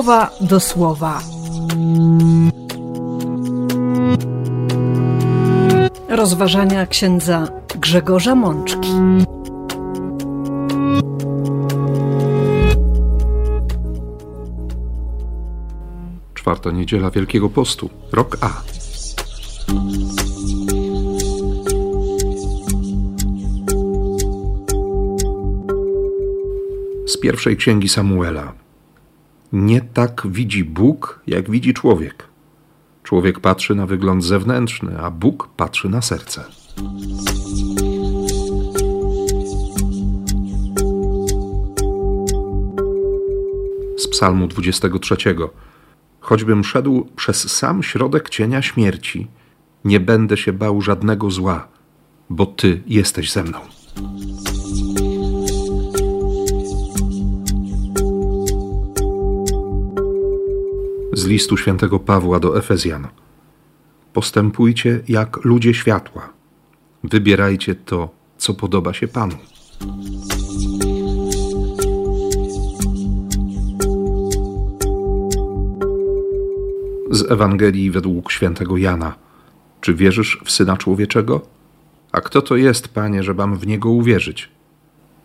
słowa do słowa. Rozważania księdza Grzegorza Mączki. Czwarta niedziela Wielkiego Postu, rok A. Z pierwszej księgi Samuela. Nie tak widzi Bóg, jak widzi człowiek. Człowiek patrzy na wygląd zewnętrzny, a Bóg patrzy na serce. Z Psalmu 23. Choćbym szedł przez sam środek cienia śmierci, nie będę się bał żadnego zła, bo Ty jesteś ze mną. Z listu świętego Pawła do Efezjan. Postępujcie jak ludzie światła. Wybierajcie to, co podoba się Panu. Z Ewangelii według świętego Jana. Czy wierzysz w Syna Człowieczego? A kto to jest, Panie, że mam w Niego uwierzyć?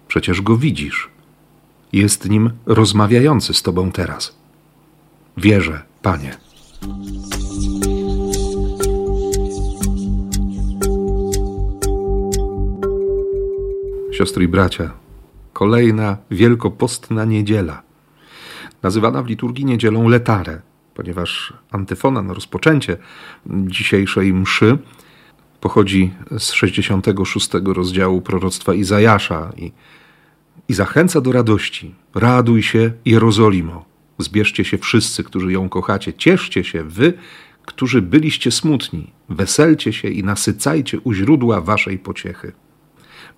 Przecież Go widzisz. Jest Nim rozmawiający z Tobą teraz. Wierzę, Panie. Siostry i bracia, kolejna wielkopostna niedziela, nazywana w liturgii niedzielą letarę, ponieważ antyfona na rozpoczęcie dzisiejszej mszy pochodzi z 66 rozdziału proroctwa Izajasza i, i zachęca do radości. Raduj się, Jerozolimo, zbierzcie się wszyscy, którzy ją kochacie, cieszcie się wy, którzy byliście smutni, weselcie się i nasycajcie u źródła waszej pociechy.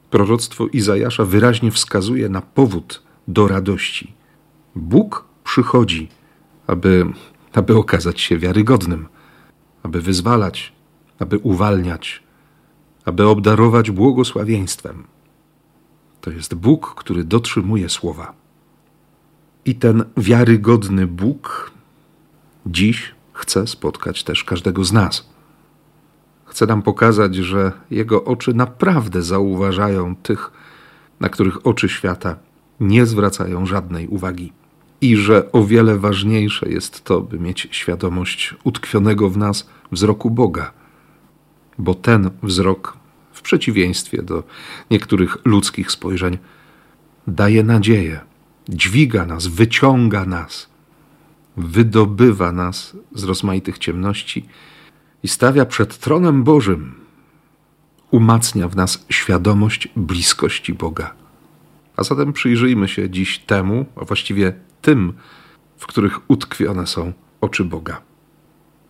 Proroctwo Izajasza wyraźnie wskazuje na powód do radości. Bóg przychodzi, aby, aby okazać się wiarygodnym, aby wyzwalać, aby uwalniać, aby obdarować błogosławieństwem. To jest Bóg, który dotrzymuje słowa. I ten wiarygodny Bóg dziś chce spotkać też każdego z nas. Chce nam pokazać, że Jego oczy naprawdę zauważają tych, na których oczy świata nie zwracają żadnej uwagi. I że o wiele ważniejsze jest to, by mieć świadomość utkwionego w nas wzroku Boga, bo ten wzrok, w przeciwieństwie do niektórych ludzkich spojrzeń, daje nadzieję, dźwiga nas, wyciąga nas, wydobywa nas z rozmaitych ciemności i stawia przed tronem Bożym, umacnia w nas świadomość bliskości Boga. A zatem przyjrzyjmy się dziś temu, a właściwie tym, w których utkwione są oczy Boga.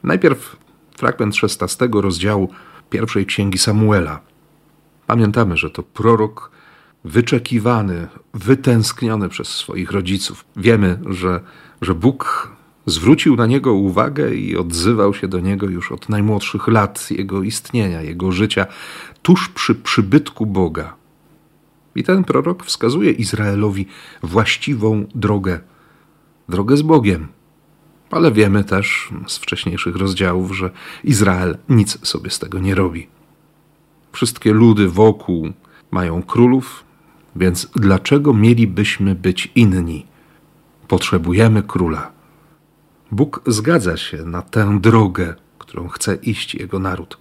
Najpierw fragment 16 rozdziału pierwszej księgi Samuela. Pamiętamy, że to prorok wyczekiwany, wytęskniony przez swoich rodziców. Wiemy, że, że Bóg zwrócił na niego uwagę i odzywał się do niego już od najmłodszych lat jego istnienia, jego życia, tuż przy przybytku Boga. I ten prorok wskazuje Izraelowi właściwą drogę, drogę z Bogiem. Ale wiemy też z wcześniejszych rozdziałów, że Izrael nic sobie z tego nie robi. Wszystkie ludy wokół mają królów, więc dlaczego mielibyśmy być inni? Potrzebujemy króla. Bóg zgadza się na tę drogę, którą chce iść jego naród.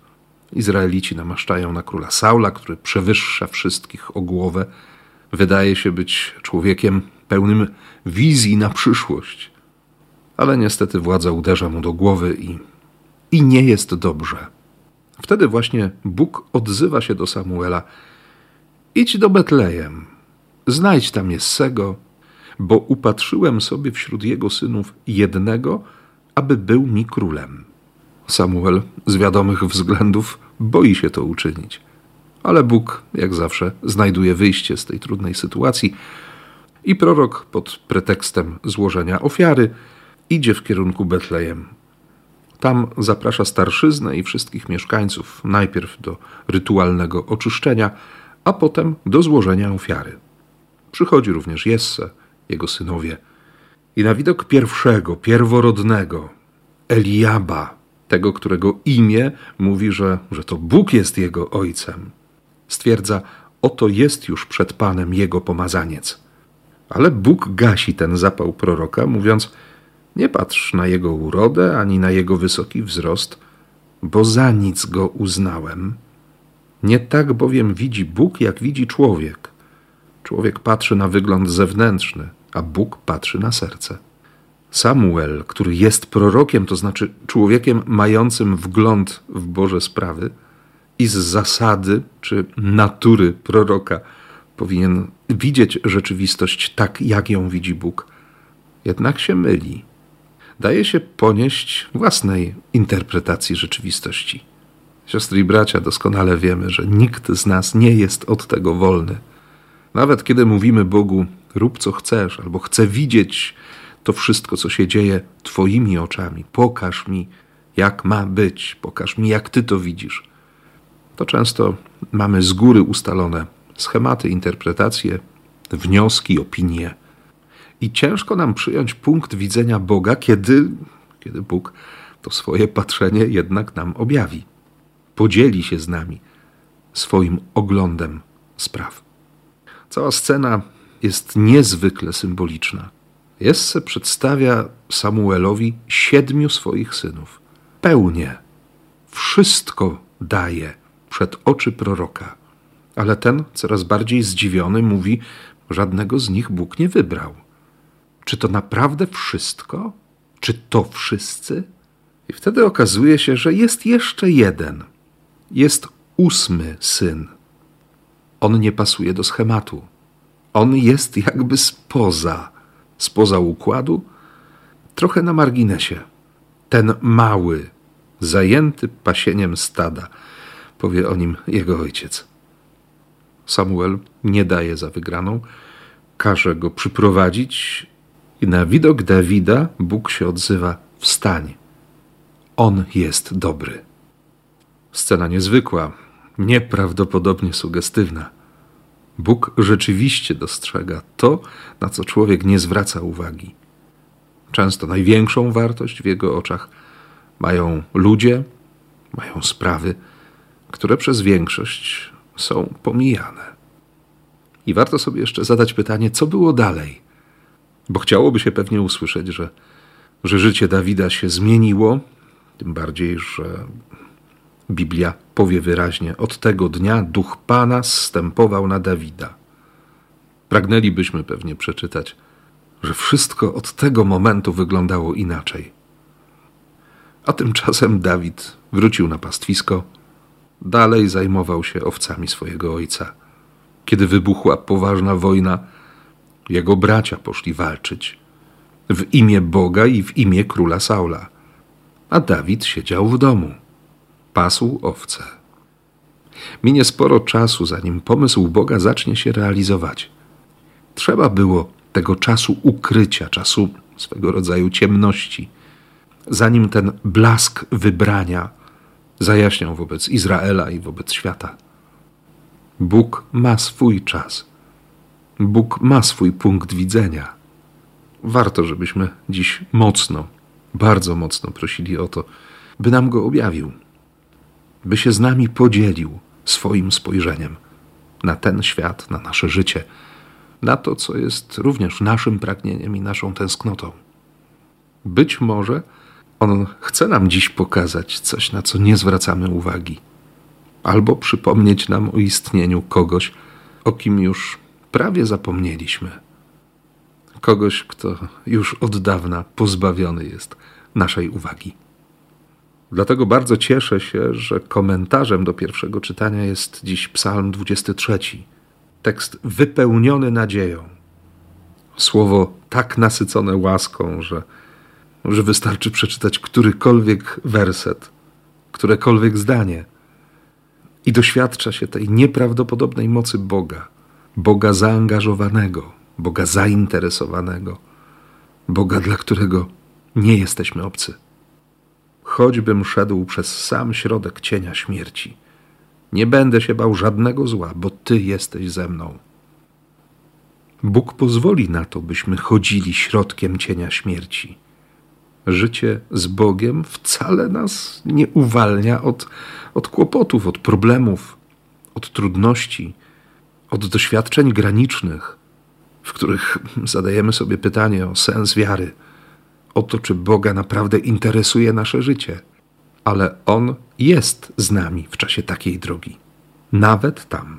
Izraelici namaszczają na króla Saula, który przewyższa wszystkich o głowę. Wydaje się być człowiekiem pełnym wizji na przyszłość. Ale niestety władza uderza mu do głowy i, i nie jest dobrze. Wtedy właśnie Bóg odzywa się do Samuela: Idź do Betlejem, znajdź tam Jessego, bo upatrzyłem sobie wśród jego synów jednego, aby był mi królem. Samuel z wiadomych względów boi się to uczynić. Ale Bóg, jak zawsze, znajduje wyjście z tej trudnej sytuacji i prorok pod pretekstem złożenia ofiary idzie w kierunku Betlejem. Tam zaprasza starszyznę i wszystkich mieszkańców najpierw do rytualnego oczyszczenia, a potem do złożenia ofiary. Przychodzi również Jesse, jego synowie I na widok pierwszego, pierworodnego, Eliaba, tego, którego imię mówi, że, że to Bóg jest jego ojcem, stwierdza: Oto jest już przed Panem jego pomazaniec. Ale Bóg gasi ten zapał proroka, mówiąc: Nie patrz na jego urodę ani na jego wysoki wzrost, bo za nic go uznałem. Nie tak bowiem widzi Bóg, jak widzi człowiek. Człowiek patrzy na wygląd zewnętrzny, a Bóg patrzy na serce. Samuel, który jest prorokiem, to znaczy człowiekiem mającym wgląd w Boże sprawy i z zasady czy natury proroka powinien widzieć rzeczywistość tak, jak ją widzi Bóg, jednak się myli. Daje się ponieść własnej interpretacji rzeczywistości. Siostry i bracia, doskonale wiemy, że nikt z nas nie jest od tego wolny. Nawet kiedy mówimy Bogu, rób co chcesz, albo chcę widzieć to wszystko, co się dzieje Twoimi oczami, pokaż mi, jak ma być, pokaż mi, jak Ty to widzisz. To często mamy z góry ustalone schematy, interpretacje, wnioski, opinie. I ciężko nam przyjąć punkt widzenia Boga, kiedy, kiedy Bóg to swoje patrzenie jednak nam objawi. Podzieli się z nami swoim oglądem spraw. Cała scena jest niezwykle symboliczna. Jesse przedstawia Samuelowi siedmiu swoich synów. Pełnie. Wszystko daje przed oczy proroka. Ale ten, coraz bardziej zdziwiony, mówi: Żadnego z nich Bóg nie wybrał. Czy to naprawdę wszystko? Czy to wszyscy? I wtedy okazuje się, że jest jeszcze jeden. Jest ósmy syn. On nie pasuje do schematu. On jest jakby spoza, spoza układu, trochę na marginesie. Ten mały, zajęty pasieniem stada, powie o nim jego ojciec. Samuel nie daje za wygraną, każe go przyprowadzić i na widok Dawida Bóg się odzywa: Wstań. On jest dobry. Scena niezwykła, nieprawdopodobnie sugestywna. Bóg rzeczywiście dostrzega to, na co człowiek nie zwraca uwagi. Często największą wartość w jego oczach mają ludzie, mają sprawy, które przez większość są pomijane. I warto sobie jeszcze zadać pytanie, co było dalej? Bo chciałoby się pewnie usłyszeć, że, że życie Dawida się zmieniło, tym bardziej, że Biblia powie wyraźnie: Od tego dnia duch Pana zstępował na Dawida. Pragnęlibyśmy pewnie przeczytać, że wszystko od tego momentu wyglądało inaczej. A tymczasem Dawid wrócił na pastwisko, dalej zajmował się owcami swojego ojca. Kiedy wybuchła poważna wojna, jego bracia poszli walczyć w imię Boga i w imię króla Saula, a Dawid siedział w domu pasł owce. Minie sporo czasu, zanim pomysł Boga zacznie się realizować. Trzeba było tego czasu ukrycia, czasu swego rodzaju ciemności, zanim ten blask wybrania zajaśniał wobec Izraela i wobec świata. Bóg ma swój czas. Bóg ma swój punkt widzenia. Warto, żebyśmy dziś mocno, bardzo mocno prosili o to, by nam go objawił by się z nami podzielił swoim spojrzeniem na ten świat, na nasze życie, na to, co jest również naszym pragnieniem i naszą tęsknotą. Być może On chce nam dziś pokazać coś, na co nie zwracamy uwagi, albo przypomnieć nam o istnieniu kogoś, o kim już prawie zapomnieliśmy. Kogoś, kto już od dawna pozbawiony jest naszej uwagi. Dlatego bardzo cieszę się, że komentarzem do pierwszego czytania jest dziś Psalm 23. Tekst wypełniony nadzieją. Słowo tak nasycone łaską, że, że wystarczy przeczytać którykolwiek werset, którekolwiek zdanie i doświadcza się tej nieprawdopodobnej mocy Boga, Boga zaangażowanego, Boga zainteresowanego, Boga, dla którego nie jesteśmy obcy choćbym szedł przez sam środek cienia śmierci. Nie będę się bał żadnego zła, bo Ty jesteś ze mną. Bóg pozwoli na to, byśmy chodzili środkiem cienia śmierci. Życie z Bogiem wcale nas nie uwalnia od, od kłopotów, od problemów, od trudności, od doświadczeń granicznych, w których zadajemy sobie pytanie o sens wiary, o to, czy Boga naprawdę interesuje nasze życie. Ale On jest z nami w czasie takiej drogi, nawet tam.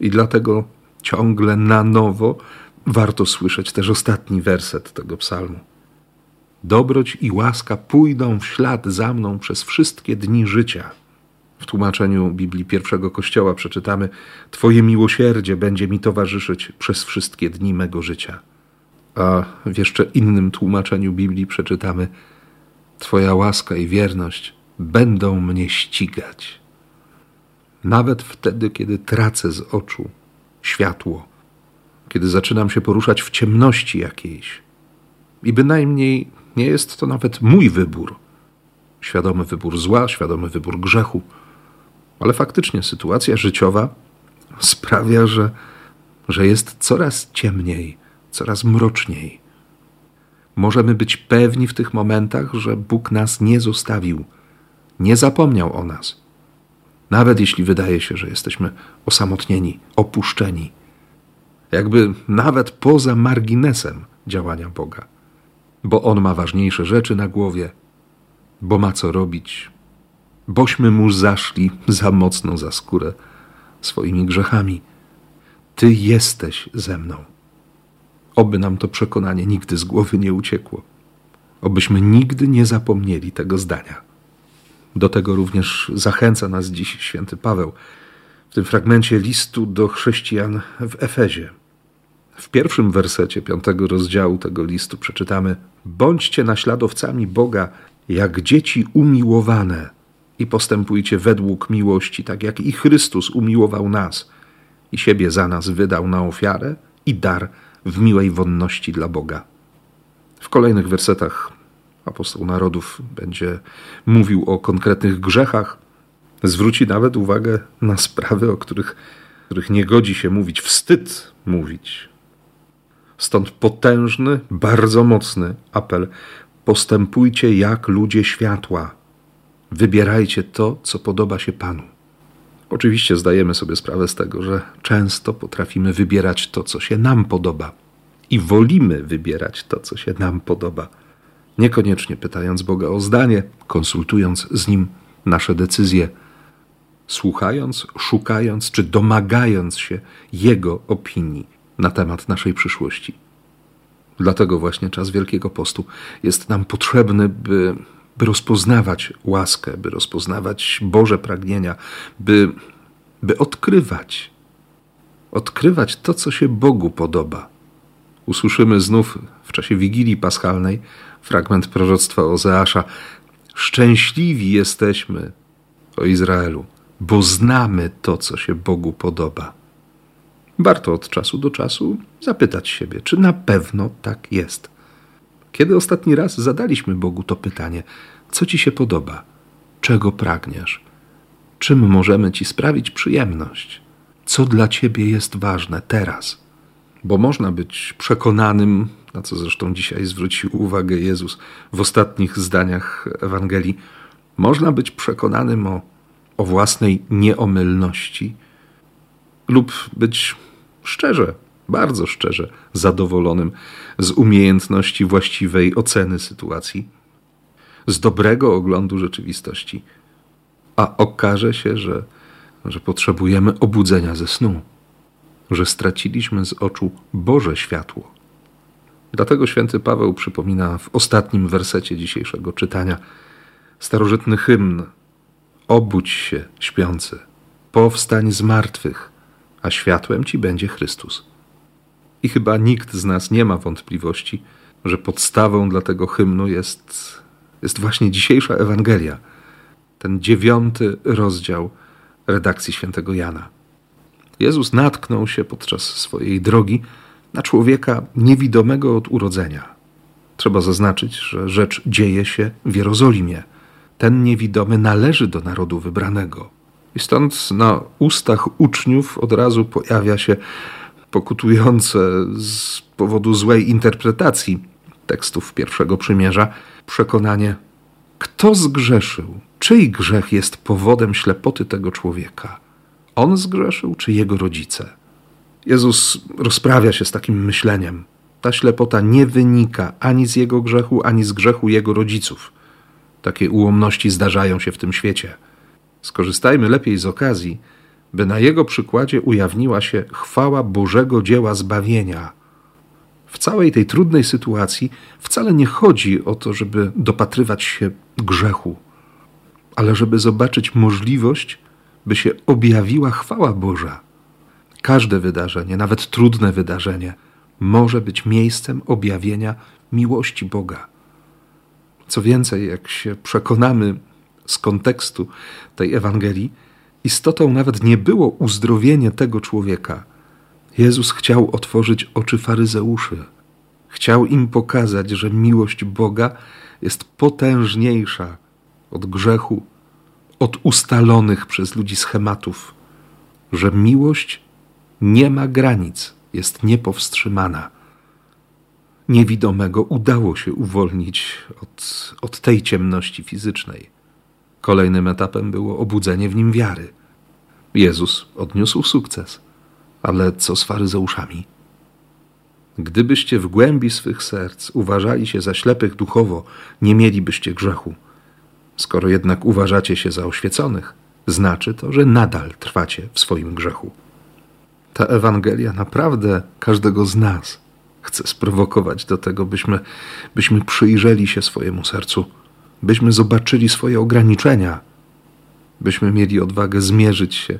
I dlatego ciągle na nowo warto słyszeć też ostatni werset tego psalmu. Dobroć i łaska pójdą w ślad za mną przez wszystkie dni życia. W tłumaczeniu Biblii pierwszego Kościoła przeczytamy: Twoje miłosierdzie będzie mi towarzyszyć przez wszystkie dni mego życia. A w jeszcze innym tłumaczeniu Biblii przeczytamy: Twoja łaska i wierność będą mnie ścigać. Nawet wtedy, kiedy tracę z oczu światło, kiedy zaczynam się poruszać w ciemności jakiejś. I bynajmniej nie jest to nawet mój wybór. Świadomy wybór zła, świadomy wybór grzechu. Ale faktycznie sytuacja życiowa sprawia, że, że jest coraz ciemniej, coraz mroczniej. Możemy być pewni w tych momentach, że Bóg nas nie zostawił, nie zapomniał o nas. Nawet jeśli wydaje się, że jesteśmy osamotnieni, opuszczeni, jakby nawet poza marginesem działania Boga, bo On ma ważniejsze rzeczy na głowie, bo ma co robić, bośmy mu zaszli za mocno za skórę swoimi grzechami. Ty jesteś ze mną. Oby nam to przekonanie nigdy z głowy nie uciekło. Obyśmy nigdy nie zapomnieli tego zdania. Do tego również zachęca nas dziś święty Paweł w tym fragmencie listu do chrześcijan w Efezie. W pierwszym wersecie piątego rozdziału tego listu przeczytamy: Bądźcie naśladowcami Boga, jak dzieci umiłowane, i postępujcie według miłości, tak jak i Chrystus umiłował nas i siebie za nas wydał na ofiarę i dar w miłej wonności dla Boga. W kolejnych wersetach apostoł narodów będzie mówił o konkretnych grzechach, zwróci nawet uwagę na sprawy, o których, których nie godzi się mówić, wstyd mówić. Stąd potężny, bardzo mocny apel: postępujcie jak ludzie światła. Wybierajcie to, co podoba się Panu. Oczywiście zdajemy sobie sprawę z tego, że często potrafimy wybierać to, co się nam podoba i wolimy wybierać to, co się nam podoba niekoniecznie pytając Boga o zdanie, konsultując z Nim nasze decyzje, słuchając, szukając czy domagając się Jego opinii na temat naszej przyszłości. Dlatego właśnie czas Wielkiego Postu jest nam potrzebny, by, by rozpoznawać łaskę, by rozpoznawać Boże pragnienia, by, by odkrywać, odkrywać to, co się Bogu podoba. Usłyszymy znów w czasie Wigilii Paschalnej fragment proroctwa Ozeasza. Szczęśliwi jesteśmy, o Izraelu, bo znamy to, co się Bogu podoba. Warto od czasu do czasu zapytać siebie, czy na pewno tak jest. Kiedy ostatni raz zadaliśmy Bogu to pytanie, co ci się podoba, czego pragniesz, czym możemy ci sprawić przyjemność, co dla ciebie jest ważne teraz? Bo można być przekonanym na co zresztą dzisiaj zwrócił uwagę Jezus w ostatnich zdaniach Ewangelii, można być przekonanym o, o własnej nieomylności lub być szczerze, bardzo szczerze zadowolonym z umiejętności właściwej oceny sytuacji, z dobrego oglądu rzeczywistości, a okaże się, że, że potrzebujemy obudzenia ze snu, że straciliśmy z oczu Boże światło Dlatego święty Paweł przypomina w ostatnim wersecie dzisiejszego czytania starożytny hymn: Obudź się, śpiący, powstań z martwych, a światłem ci będzie Chrystus. I chyba nikt z nas nie ma wątpliwości, że podstawą dla tego hymnu jest, jest właśnie dzisiejsza Ewangelia, ten dziewiąty rozdział redakcji świętego Jana. Jezus natknął się podczas swojej drogi na człowieka niewidomego od urodzenia. Trzeba zaznaczyć, że rzecz dzieje się w Jerozolimie. Ten niewidomy należy do narodu wybranego. I stąd na ustach uczniów od razu pojawia się pokutujące z powodu złej interpretacji tekstów pierwszego przymierza przekonanie, kto zgrzeszył, czyj grzech jest powodem ślepoty tego człowieka? On zgrzeszył, czy jego rodzice? Jezus rozprawia się z takim myśleniem. Ta ślepota nie wynika ani z jego grzechu, ani z grzechu jego rodziców. Takie ułomności zdarzają się w tym świecie. Skorzystajmy lepiej z okazji, by na jego przykładzie ujawniła się chwała Bożego dzieła zbawienia. W całej tej trudnej sytuacji wcale nie chodzi o to, żeby dopatrywać się grzechu, ale żeby zobaczyć możliwość, by się objawiła chwała Boża. Każde wydarzenie, nawet trudne wydarzenie, może być miejscem objawienia miłości Boga. Co więcej, jak się przekonamy z kontekstu tej Ewangelii, istotą nawet nie było uzdrowienie tego człowieka. Jezus chciał otworzyć oczy faryzeuszy. Chciał im pokazać, że miłość Boga jest potężniejsza od grzechu, od ustalonych przez ludzi schematów, że miłość nie ma granic, jest niepowstrzymana. Niewidomego udało się uwolnić od, od tej ciemności fizycznej. Kolejnym etapem było obudzenie w nim wiary. Jezus odniósł sukces, ale co z faryzeuszami? Gdybyście w głębi swych serc uważali się za ślepych duchowo, nie mielibyście grzechu. Skoro jednak uważacie się za oświeconych, znaczy to, że nadal trwacie w swoim grzechu. Ta Ewangelia naprawdę każdego z nas chce sprowokować do tego, byśmy, byśmy przyjrzeli się swojemu sercu, byśmy zobaczyli swoje ograniczenia, byśmy mieli odwagę zmierzyć się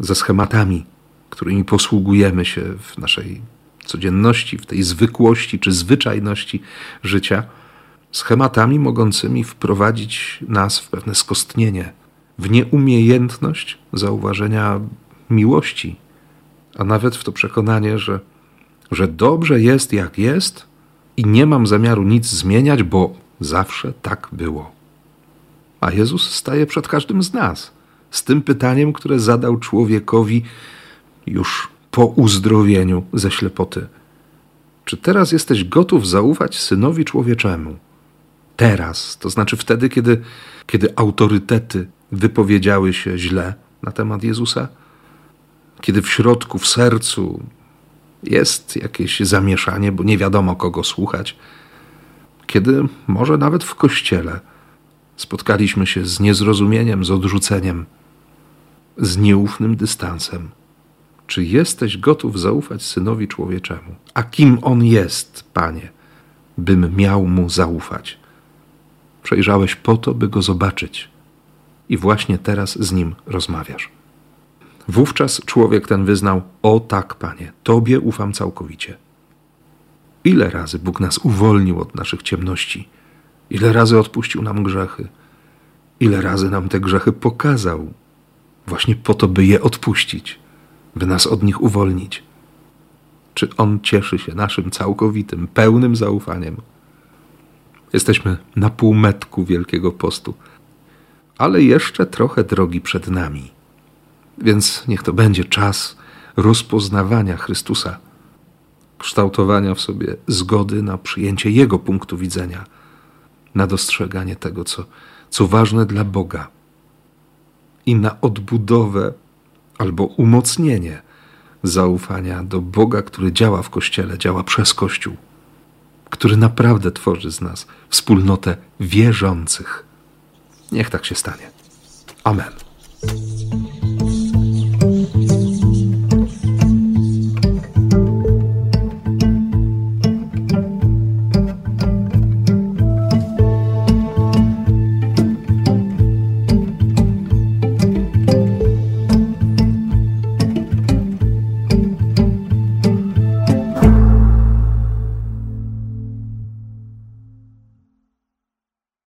ze schematami, którymi posługujemy się w naszej codzienności, w tej zwykłości czy zwyczajności życia, schematami mogącymi wprowadzić nas w pewne skostnienie, w nieumiejętność zauważenia miłości, a nawet w to przekonanie, że, że dobrze jest jak jest i nie mam zamiaru nic zmieniać, bo zawsze tak było. A Jezus staje przed każdym z nas z tym pytaniem, które zadał człowiekowi już po uzdrowieniu ze ślepoty. Czy teraz jesteś gotów zaufać synowi człowieczemu? Teraz, to znaczy wtedy, kiedy, kiedy autorytety wypowiedziały się źle na temat Jezusa? Kiedy w środku, w sercu jest jakieś zamieszanie, bo nie wiadomo kogo słuchać? Kiedy może nawet w kościele spotkaliśmy się z niezrozumieniem, z odrzuceniem, z nieufnym dystansem? Czy jesteś gotów zaufać synowi człowieczemu? A kim on jest, panie, bym miał mu zaufać? Przejrzałeś po to, by go zobaczyć, i właśnie teraz z nim rozmawiasz. Wówczas człowiek ten wyznał: O tak, panie, tobie ufam całkowicie. Ile razy Bóg nas uwolnił od naszych ciemności? Ile razy odpuścił nam grzechy? Ile razy nam te grzechy pokazał? Właśnie po to, by je odpuścić by nas od nich uwolnić. Czy On cieszy się naszym całkowitym, pełnym zaufaniem? Jesteśmy na półmetku Wielkiego Postu, ale jeszcze trochę drogi przed nami. Więc niech to będzie czas rozpoznawania Chrystusa, kształtowania w sobie zgody na przyjęcie Jego punktu widzenia, na dostrzeganie tego, co, co ważne dla Boga i na odbudowę albo umocnienie zaufania do Boga, który działa w Kościele, działa przez Kościół, który naprawdę tworzy z nas wspólnotę wierzących. Niech tak się stanie. Amen.